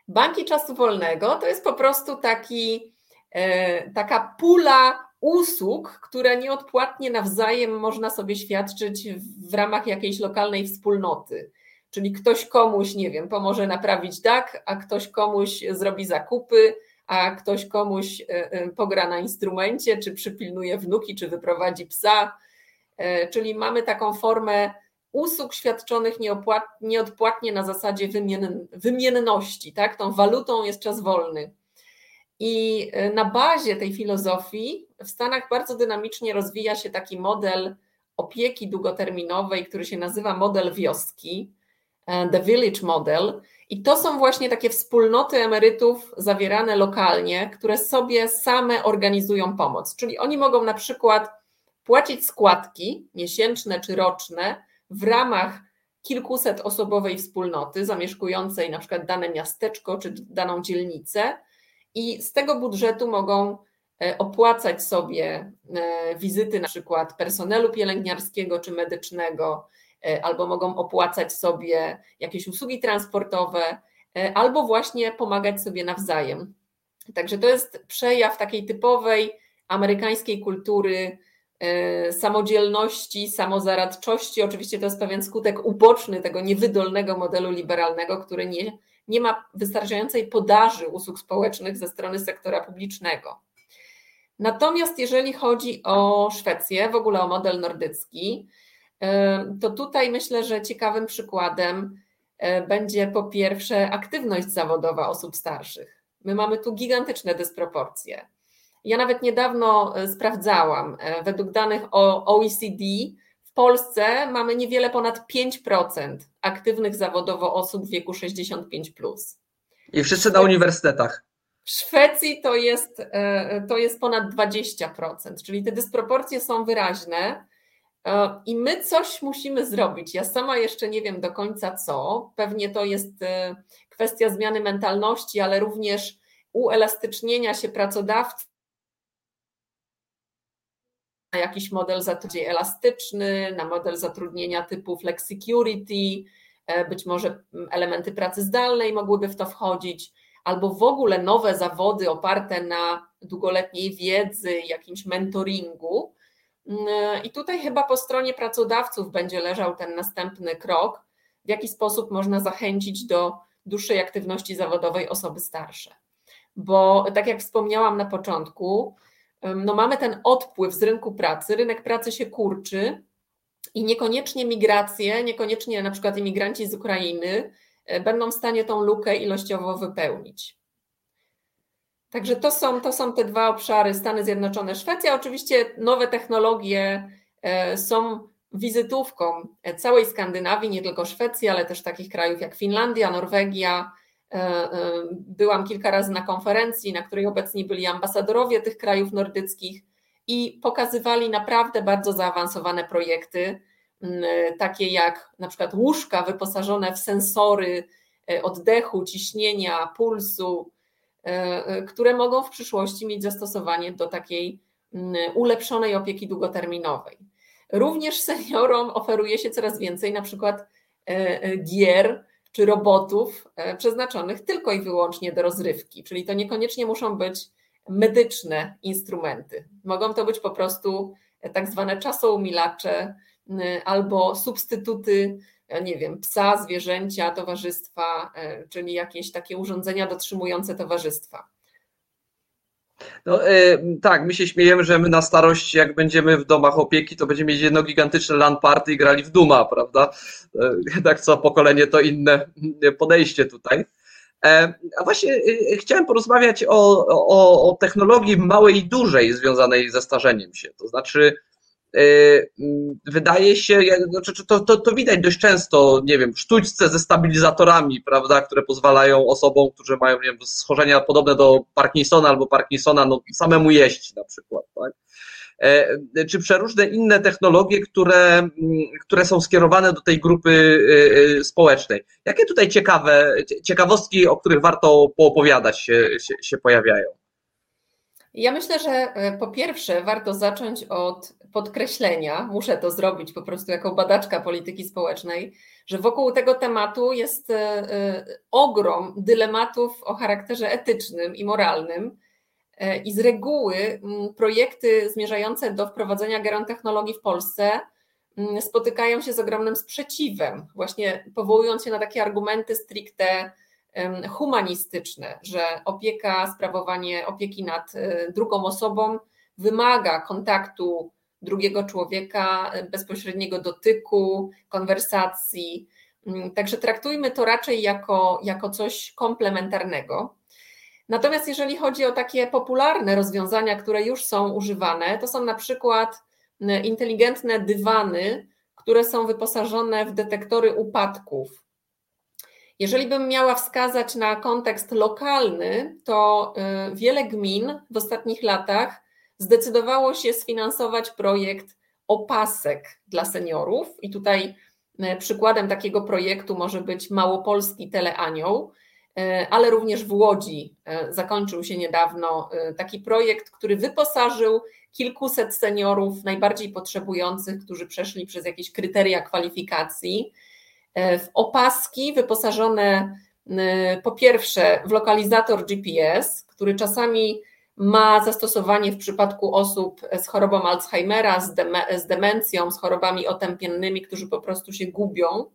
Banki czasu wolnego to jest po prostu taki, e, taka pula usług, które nieodpłatnie nawzajem można sobie świadczyć w ramach jakiejś lokalnej wspólnoty. Czyli ktoś komuś, nie wiem, pomoże naprawić dach, a ktoś komuś zrobi zakupy, a ktoś komuś e, e, pogra na instrumencie, czy przypilnuje wnuki, czy wyprowadzi psa. E, czyli mamy taką formę usług świadczonych nieodpłatnie na zasadzie wymien, wymienności. Tak? Tą walutą jest czas wolny. I na bazie tej filozofii w Stanach bardzo dynamicznie rozwija się taki model opieki długoterminowej, który się nazywa model wioski, The Village Model. I to są właśnie takie wspólnoty emerytów zawierane lokalnie, które sobie same organizują pomoc. Czyli oni mogą na przykład płacić składki miesięczne czy roczne w ramach kilkuset osobowej wspólnoty zamieszkującej na przykład dane miasteczko czy daną dzielnicę i z tego budżetu mogą e, opłacać sobie e, wizyty na przykład personelu pielęgniarskiego czy medycznego, E, albo mogą opłacać sobie jakieś usługi transportowe, e, albo właśnie pomagać sobie nawzajem. Także to jest przejaw takiej typowej amerykańskiej kultury e, samodzielności, samozaradczości. Oczywiście to jest pewien skutek uboczny tego niewydolnego modelu liberalnego, który nie, nie ma wystarczającej podaży usług społecznych ze strony sektora publicznego. Natomiast jeżeli chodzi o Szwecję, w ogóle o model nordycki, to tutaj myślę, że ciekawym przykładem e, będzie po pierwsze aktywność zawodowa osób starszych. My mamy tu gigantyczne dysproporcje. Ja nawet niedawno sprawdzałam, według danych OECD w Polsce mamy niewiele ponad 5% aktywnych zawodowo osób w wieku 65. Plus. I wszyscy na uniwersytetach. W Szwecji to jest, e, to jest ponad 20%, czyli te dysproporcje są wyraźne e, i my coś musimy zrobić. Ja sama jeszcze nie wiem do końca co. Pewnie to jest e, kwestia zmiany mentalności, ale również uelastycznienia się pracodawcy na jakiś model zatrudnienia elastyczny, na model zatrudnienia typu flexicurity, być może elementy pracy zdalnej mogłyby w to wchodzić albo w ogóle nowe zawody oparte na długoletniej wiedzy, jakimś mentoringu. I tutaj chyba po stronie pracodawców będzie leżał ten następny krok, w jaki sposób można zachęcić do dłuższej aktywności zawodowej osoby starsze. Bo tak jak wspomniałam na początku, no mamy ten odpływ z rynku pracy, rynek pracy się kurczy i niekoniecznie migracje, niekoniecznie na przykład imigranci z Ukrainy E, będą w stanie tą lukę ilościowo wypełnić. Także to są, to są te dwa obszary Stany Zjednoczone, Szwecja. Oczywiście nowe technologie e, są wizytówką całej Skandynawii, nie tylko Szwecji, ale też takich krajów jak Finlandia, Norwegia. E, byłam kilka razy na konferencji, na której obecni byli ambasadorowie tych krajów nordyckich i pokazywali naprawdę bardzo zaawansowane projekty takie jak na przykład łóżka wyposażone w sensory e, oddechu, ciśnienia, pulsu, e, e, które mogą w przyszłości mieć zastosowanie do takiej ulepszonej opieki długoterminowej. Również seniorom oferuje się coraz więcej na przykład gier czy robotów przeznaczonych tylko i wyłącznie do rozrywki, czyli to niekoniecznie muszą być medyczne instrumenty. Mogą to być po prostu tak zwane czasoumilacze, albo substytuty, nie wiem, psa, zwierzęcia, towarzystwa, y, czyli jakieś takie urządzenia dotrzymujące towarzystwa. No, yy, tak, my się śmiejemy, że my na starość, jak będziemy w domach opieki, to będziemy mieć jedno gigantyczne LAN party i grali w Duma, prawda? Yy, tak co pokolenie to inne podejście tutaj. E, a właśnie chciałem porozmawiać o, o, o technologii małej i dużej związanej ze starzeniem się. To znaczy, mm, wydaje się, znaczy, to, to, to widać dość często, nie wiem, sztućce ze stabilizatorami, prawda, które pozwalają osobom, którzy mają nie wiem, schorzenia podobne do Parkinsona albo Parkinsona, no, samemu jeść na przykład. Tak? E, czy przeróżne inne technologie, które, mm, które są skierowane do tej grupy y, y, społecznej. Jakie tutaj ciekawe, ciekawostki, o których warto poopowiadać się, się, się pojawiają? Ja myślę, że e, po pierwsze warto zacząć od podkreślenia, muszę to zrobić po prostu jako badaczka polityki społecznej, że wokół tego tematu jest e, e, ogrom dylematów o charakterze etycznym i moralnym. I z reguły projekty zmierzające do wprowadzenia gerontechnologii w Polsce spotykają się z ogromnym sprzeciwem, właśnie powołując się na takie argumenty stricte humanistyczne, że opieka, sprawowanie opieki nad e, drugą osobą wymaga kontaktu drugiego człowieka, e, bezpośredniego dotyku, konwersacji. Mm, także traktujmy to raczej jako, jako coś komplementarnego. Natomiast jeżeli chodzi o takie popularne rozwiązania, które już są używane, to są na przykład inteligentne dywany, które są wyposażone w detektory upadków. Jeżeli bym miała wskazać na kontekst lokalny, to y, wiele gmin w ostatnich latach zdecydowało się sfinansować projekt opasek dla seniorów. I tutaj y, przykładem takiego projektu może być Małopolski Teleanioł, y, ale również w Łodzi zakończył się niedawno taki projekt, który wyposażył kilkuset seniorów najbardziej potrzebujących, którzy przeszli przez jakieś kryteria kwalifikacji E, w opaski wyposażone e, po pierwsze w lokalizator GPS, który czasami ma zastosowanie w przypadku osób z chorobą Alzheimera, z, z demencją, z chorobami otępiennymi, którzy po prostu się gubią.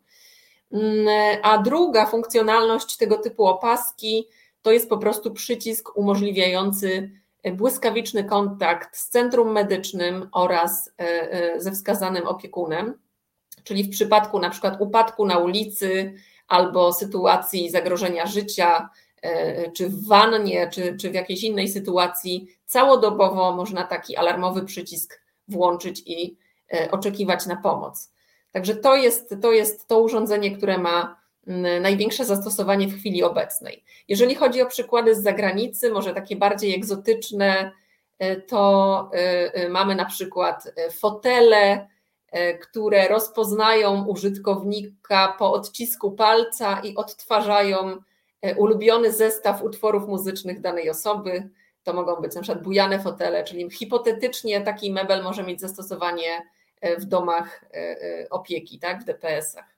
Mm, a druga funkcjonalność tego typu opaski to jest po prostu przycisk umożliwiający błyskawiczny kontakt z centrum medycznym oraz e, ze wskazanym opiekunem czyli w przypadku na przykład upadku na ulicy albo sytuacji zagrożenia życia, czy w wannie, czy, czy w jakiejś innej sytuacji, całodobowo można taki alarmowy przycisk włączyć i oczekiwać na pomoc. Także to jest to, jest to urządzenie, które ma największe zastosowanie w chwili obecnej. Jeżeli chodzi o przykłady z zagranicy, może takie bardziej egzotyczne, e, to e, e, mamy na przykład fotele, które rozpoznają użytkownika po odcisku palca i odtwarzają ulubiony zestaw utworów muzycznych danej osoby. To mogą być na przykład bujane fotele, czyli hipotetycznie taki mebel może mieć zastosowanie w domach opieki, tak, w DPS-ach.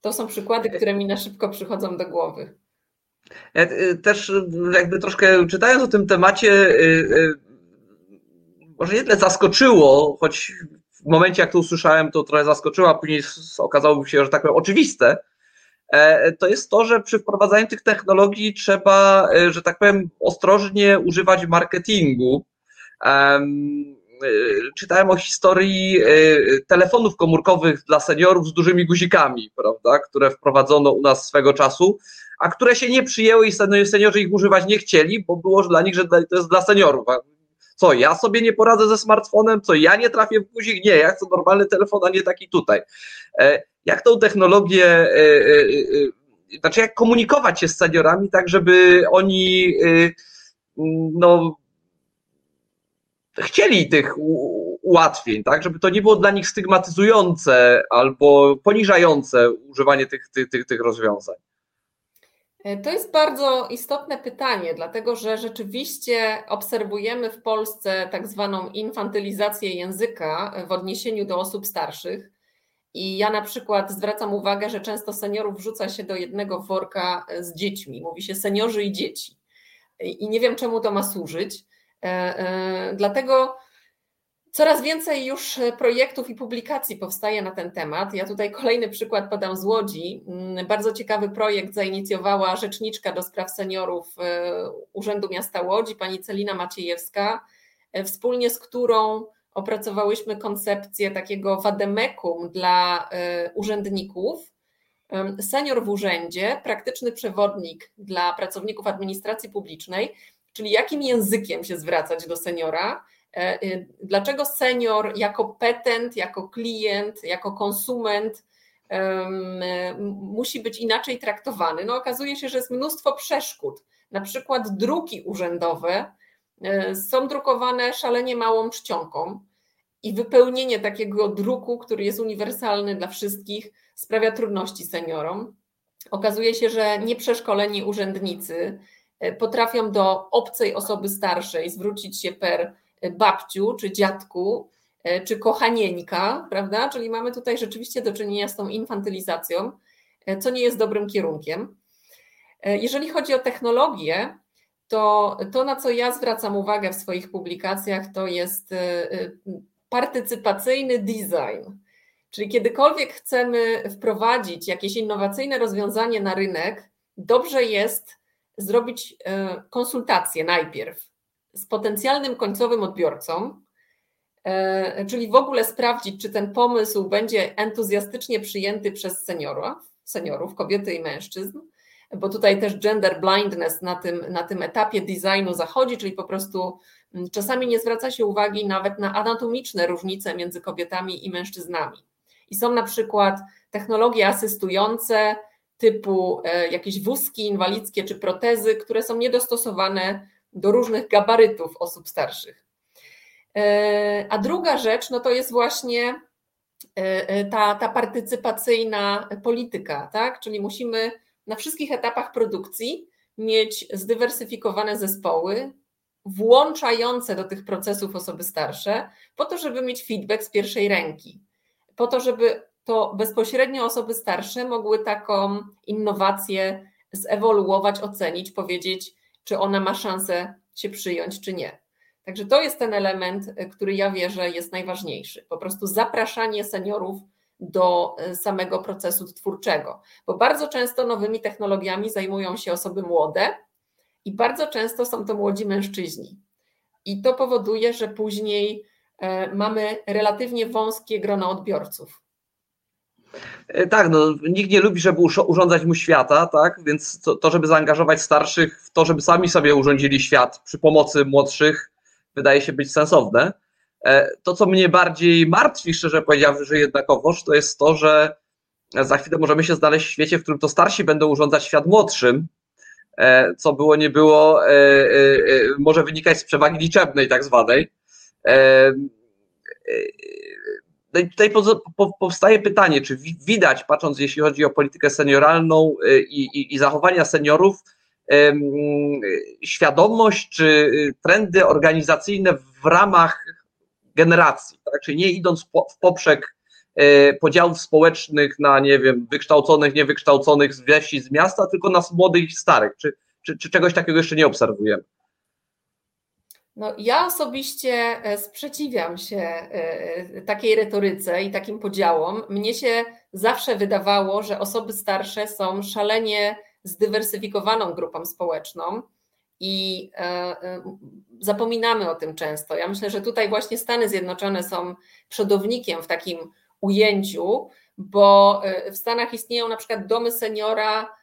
To są przykłady, które mi na szybko przychodzą do głowy. Ja też jakby troszkę czytając o tym temacie, może nie tyle zaskoczyło, choć w momencie jak to usłyszałem, to trochę zaskoczyło, a później okazało się, że tak powiem oczywiste, e, to jest to, że przy wprowadzaniu tych technologii trzeba, że tak powiem, ostrożnie używać marketingu. Y, czytałem o historii telefonów komórkowych dla seniorów z dużymi guzikami, prawda, które wprowadzono u nas swego czasu, a które się nie przyjęły i seniorzy ich używać nie chcieli, bo było dla nich, że to jest dla seniorów. Co, ja sobie nie poradzę ze smartfonem? Co, ja nie trafię w guzik? Nie, ja chcę normalny telefon, a nie taki tutaj. E, jak tą technologię, e, e, znaczy jak komunikować się z seniorami tak, żeby oni no, chcieli tych ułatwień, tak, żeby to nie było dla nich stygmatyzujące albo poniżające używanie tych, tych, tych, tych rozwiązań. E, to jest bardzo istotne pytanie, dlatego że rzeczywiście obserwujemy w Polsce tak zwaną infantylizację języka w odniesieniu do osób starszych. I ja na przykład zwracam uwagę, że często seniorów wrzuca się do jednego worka z dziećmi. Mówi się seniorzy i dzieci. I nie wiem, czemu to ma służyć. E, e, dlatego coraz więcej już projektów i publikacji powstaje na ten temat. Ja tutaj kolejny przykład podam z Łodzi. Mm, bardzo ciekawy projekt zainicjowała rzeczniczka do spraw seniorów e, Urzędu Miasta Łodzi, pani Celina Maciejewska, wspólnie z którą opracowałyśmy koncepcję takiego wademekum dla urzędników. Senior w urzędzie, praktyczny przewodnik dla pracowników administracji publicznej, czyli jakim językiem się zwracać do seniora, e, e, dlaczego senior jako petent, jako klient, jako konsument musi być inaczej traktowany. No okazuje się, że jest mnóstwo przeszkód. Na przykład druki urzędowe e, są drukowane szalenie małą czcionką i wypełnienie takiego druku, który jest uniwersalny dla wszystkich, sprawia trudności seniorom. Okazuje się, że nieprzeszkoleni urzędnicy E, potrafią do obcej osoby starszej zwrócić się per babciu czy dziadku, e, czy kochanieńka, prawda? Czyli mamy tutaj rzeczywiście do czynienia z tą infantylizacją, e, co nie jest dobrym kierunkiem. Jeżeli chodzi o technologię, to to, na co ja zwracam uwagę w swoich publikacjach, to jest partycypacyjny design. Czyli kiedykolwiek chcemy wprowadzić jakieś innowacyjne rozwiązanie na rynek, dobrze jest zrobić e, konsultację najpierw z potencjalnym końcowym odbiorcą, e, czyli w ogóle sprawdzić, czy ten pomysł będzie entuzjastycznie przyjęty przez seniorów, seniorów kobiety i mężczyzn, bo tutaj też gender blindness na tym, na tym etapie designu zachodzi, czyli po prostu mm, czasami nie zwraca się uwagi nawet na anatomiczne różnice między kobietami i mężczyznami. I są na przykład technologie asystujące, typu e, jakieś wózki inwalidzkie czy protezy, które są niedostosowane do różnych gabarytów osób starszych. E, a druga rzecz, no to jest właśnie e, ta, ta partycypacyjna polityka, tak? Czyli musimy na wszystkich etapach produkcji mieć zdywersyfikowane zespoły, włączające do tych procesów osoby starsze, po to, żeby mieć feedback z pierwszej ręki, po to, żeby to bezpośrednio osoby starsze mogły taką innowację zewoluować, ocenić, powiedzieć, czy ona ma szansę się przyjąć, czy nie. Także to jest ten element, który ja wierzę jest najważniejszy. Po prostu zapraszanie seniorów do e, samego procesu twórczego, bo bardzo często nowymi technologiami zajmują się osoby młode i bardzo często są to młodzi mężczyźni. I to powoduje, że później e, mamy relatywnie wąskie grono odbiorców. E, tak, no, nikt nie lubi, żeby urządzać mu świata, tak? Więc to, to, żeby zaangażować starszych w to, żeby sami sobie urządzili świat przy pomocy młodszych, wydaje się być sensowne. E, to, co mnie bardziej martwi, szczerze powiedziawszy, jednakowoż, to jest to, że za chwilę możemy się znaleźć w świecie, w którym to starsi będą urządzać świat młodszym, e, co było, nie było, może wynikać z przewagi liczebnej, tak zwanej. Tutaj powstaje pytanie, czy widać, patrząc jeśli chodzi o politykę senioralną y, i, i, i zachowania seniorów, świadomość czy y, trendy organizacyjne w ramach generacji, tak? czyli nie idąc w poprzek y, podziałów społecznych na, nie wiem, wykształconych, niewykształconych z wsi, z miasta, tylko nas młodych i starych. Czy, czy, czy czegoś takiego jeszcze nie obserwujemy? No, ja osobiście e, sprzeciwiam się e, e, takiej retoryce i takim podziałom. Mnie się zawsze wydawało, że osoby starsze są szalenie zdywersyfikowaną grupą społeczną i zapominamy o tym często. Ja myślę, że tutaj właśnie Stany Zjednoczone są przodownikiem w takim ujęciu, bo w Stanach istnieją na przykład domy seniora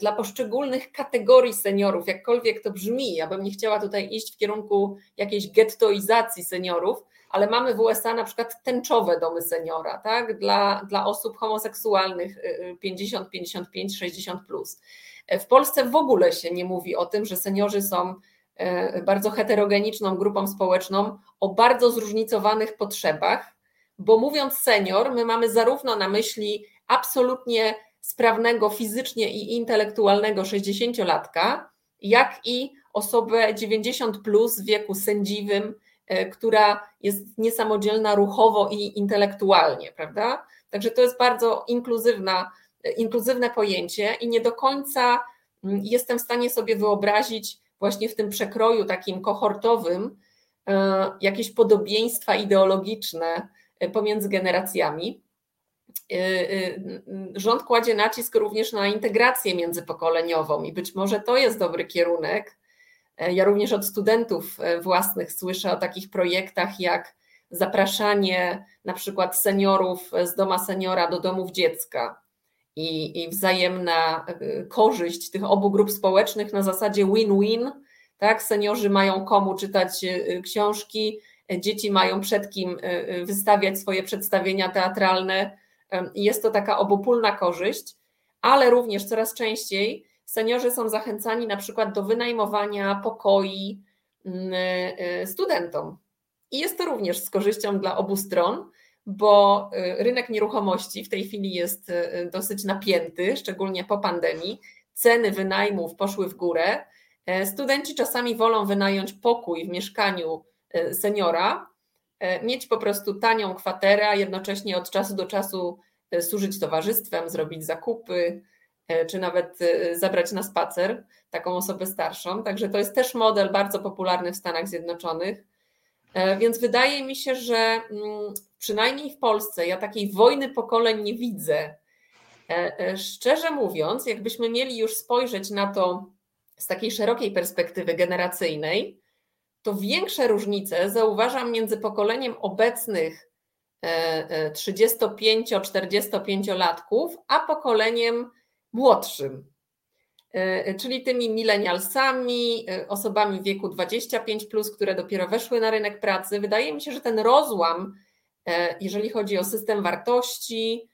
dla poszczególnych kategorii seniorów, jakkolwiek to brzmi. Ja bym nie chciała tutaj iść w kierunku jakiejś gettoizacji seniorów, ale mamy w USA na przykład tęczowe domy seniora, tak? Dla, dla osób homoseksualnych 50, 55, 60 plus. W Polsce w ogóle się nie mówi o tym, że seniorzy są e, bardzo heterogeniczną grupą społeczną o bardzo zróżnicowanych potrzebach, bo mówiąc senior, my mamy zarówno na myśli absolutnie sprawnego fizycznie i intelektualnego 60-latka, jak i osobę 90 plus w wieku sędziwym, e, która jest niesamodzielna ruchowo i intelektualnie, prawda? Także to jest bardzo inkluzywna, e, inkluzywne pojęcie i nie do końca mm, jestem w stanie sobie wyobrazić właśnie w tym przekroju takim kohortowym e, jakieś podobieństwa ideologiczne pomiędzy generacjami. Y, y, rząd kładzie nacisk również na integrację międzypokoleniową i być może to jest dobry kierunek. E, ja również od studentów e, własnych słyszę o takich projektach jak zapraszanie na przykład seniorów z doma seniora do domów dziecka i, i wzajemna e, korzyść tych obu grup społecznych na zasadzie win-win. Tak? Seniorzy mają komu czytać książki, dzieci mają przed kim wystawiać swoje przedstawienia teatralne jest to taka obopólna korzyść, ale również coraz częściej seniorzy są zachęcani na przykład do wynajmowania pokoi mm, y, studentom. I jest to również z korzyścią dla obu stron, bo y, rynek nieruchomości w tej chwili jest dosyć napięty, szczególnie po pandemii. Ceny wynajmów poszły w górę. E, studenci czasami wolą wynająć pokój w mieszkaniu seniora, E, mieć po prostu tanią kwaterę, a jednocześnie od czasu do czasu e, służyć towarzystwem, zrobić zakupy, e, czy nawet zabrać na spacer taką osobę starszą. Także to jest też model bardzo popularny w Stanach Zjednoczonych. Więc wydaje mi się, że mm, przynajmniej w Polsce ja takiej wojny pokoleń nie widzę. Szczerze mówiąc, jakbyśmy mieli już spojrzeć na to z takiej szerokiej perspektywy generacyjnej, to większe różnice zauważam między pokoleniem obecnych 35-45-latków, e, a pokoleniem młodszym, e, czyli tymi milenialsami, e, osobami w wieku 25, plus, które dopiero weszły na rynek pracy. Wydaje mi się, że ten rozłam, jeżeli chodzi o system wartości,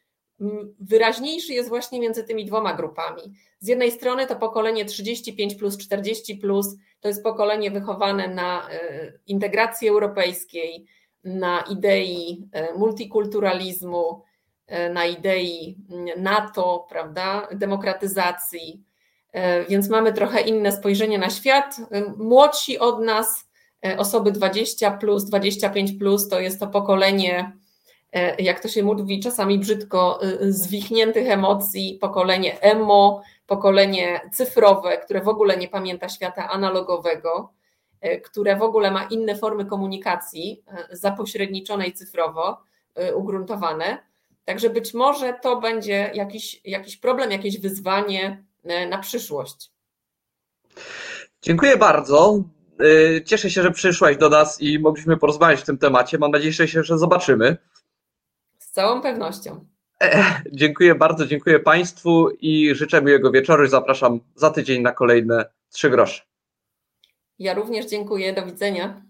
wyraźniejszy jest właśnie między tymi dwoma grupami. Z jednej strony to pokolenie 35 plus 40 plus to jest pokolenie wychowane na e, integracji europejskiej, na idei e, multikulturalizmu, e, na idei NATO, prawda, demokratyzacji. Więc mamy trochę inne spojrzenie na świat. Młodsi od nas, osoby 20 plus, 25 plus, to jest to pokolenie jak to się mówi czasami brzydko, e, zwichniętych emocji, pokolenie emo, pokolenie cyfrowe, które w ogóle nie pamięta świata analogowego, e, które w ogóle ma inne formy komunikacji, zapośredniczonej cyfrowo, ugruntowane. Także być może to będzie jakiś, jakiś problem, jakieś wyzwanie na przyszłość. Dziękuję bardzo. Cieszę się, że przyszłaś do nas i mogliśmy porozmawiać w tym temacie. Mam nadzieję, że się że zobaczymy. Z całą pewnością. Dziękuję bardzo, dziękuję Państwu i życzę miłego wieczoru. Zapraszam za tydzień na kolejne trzy grosze. Ja również dziękuję. Do widzenia.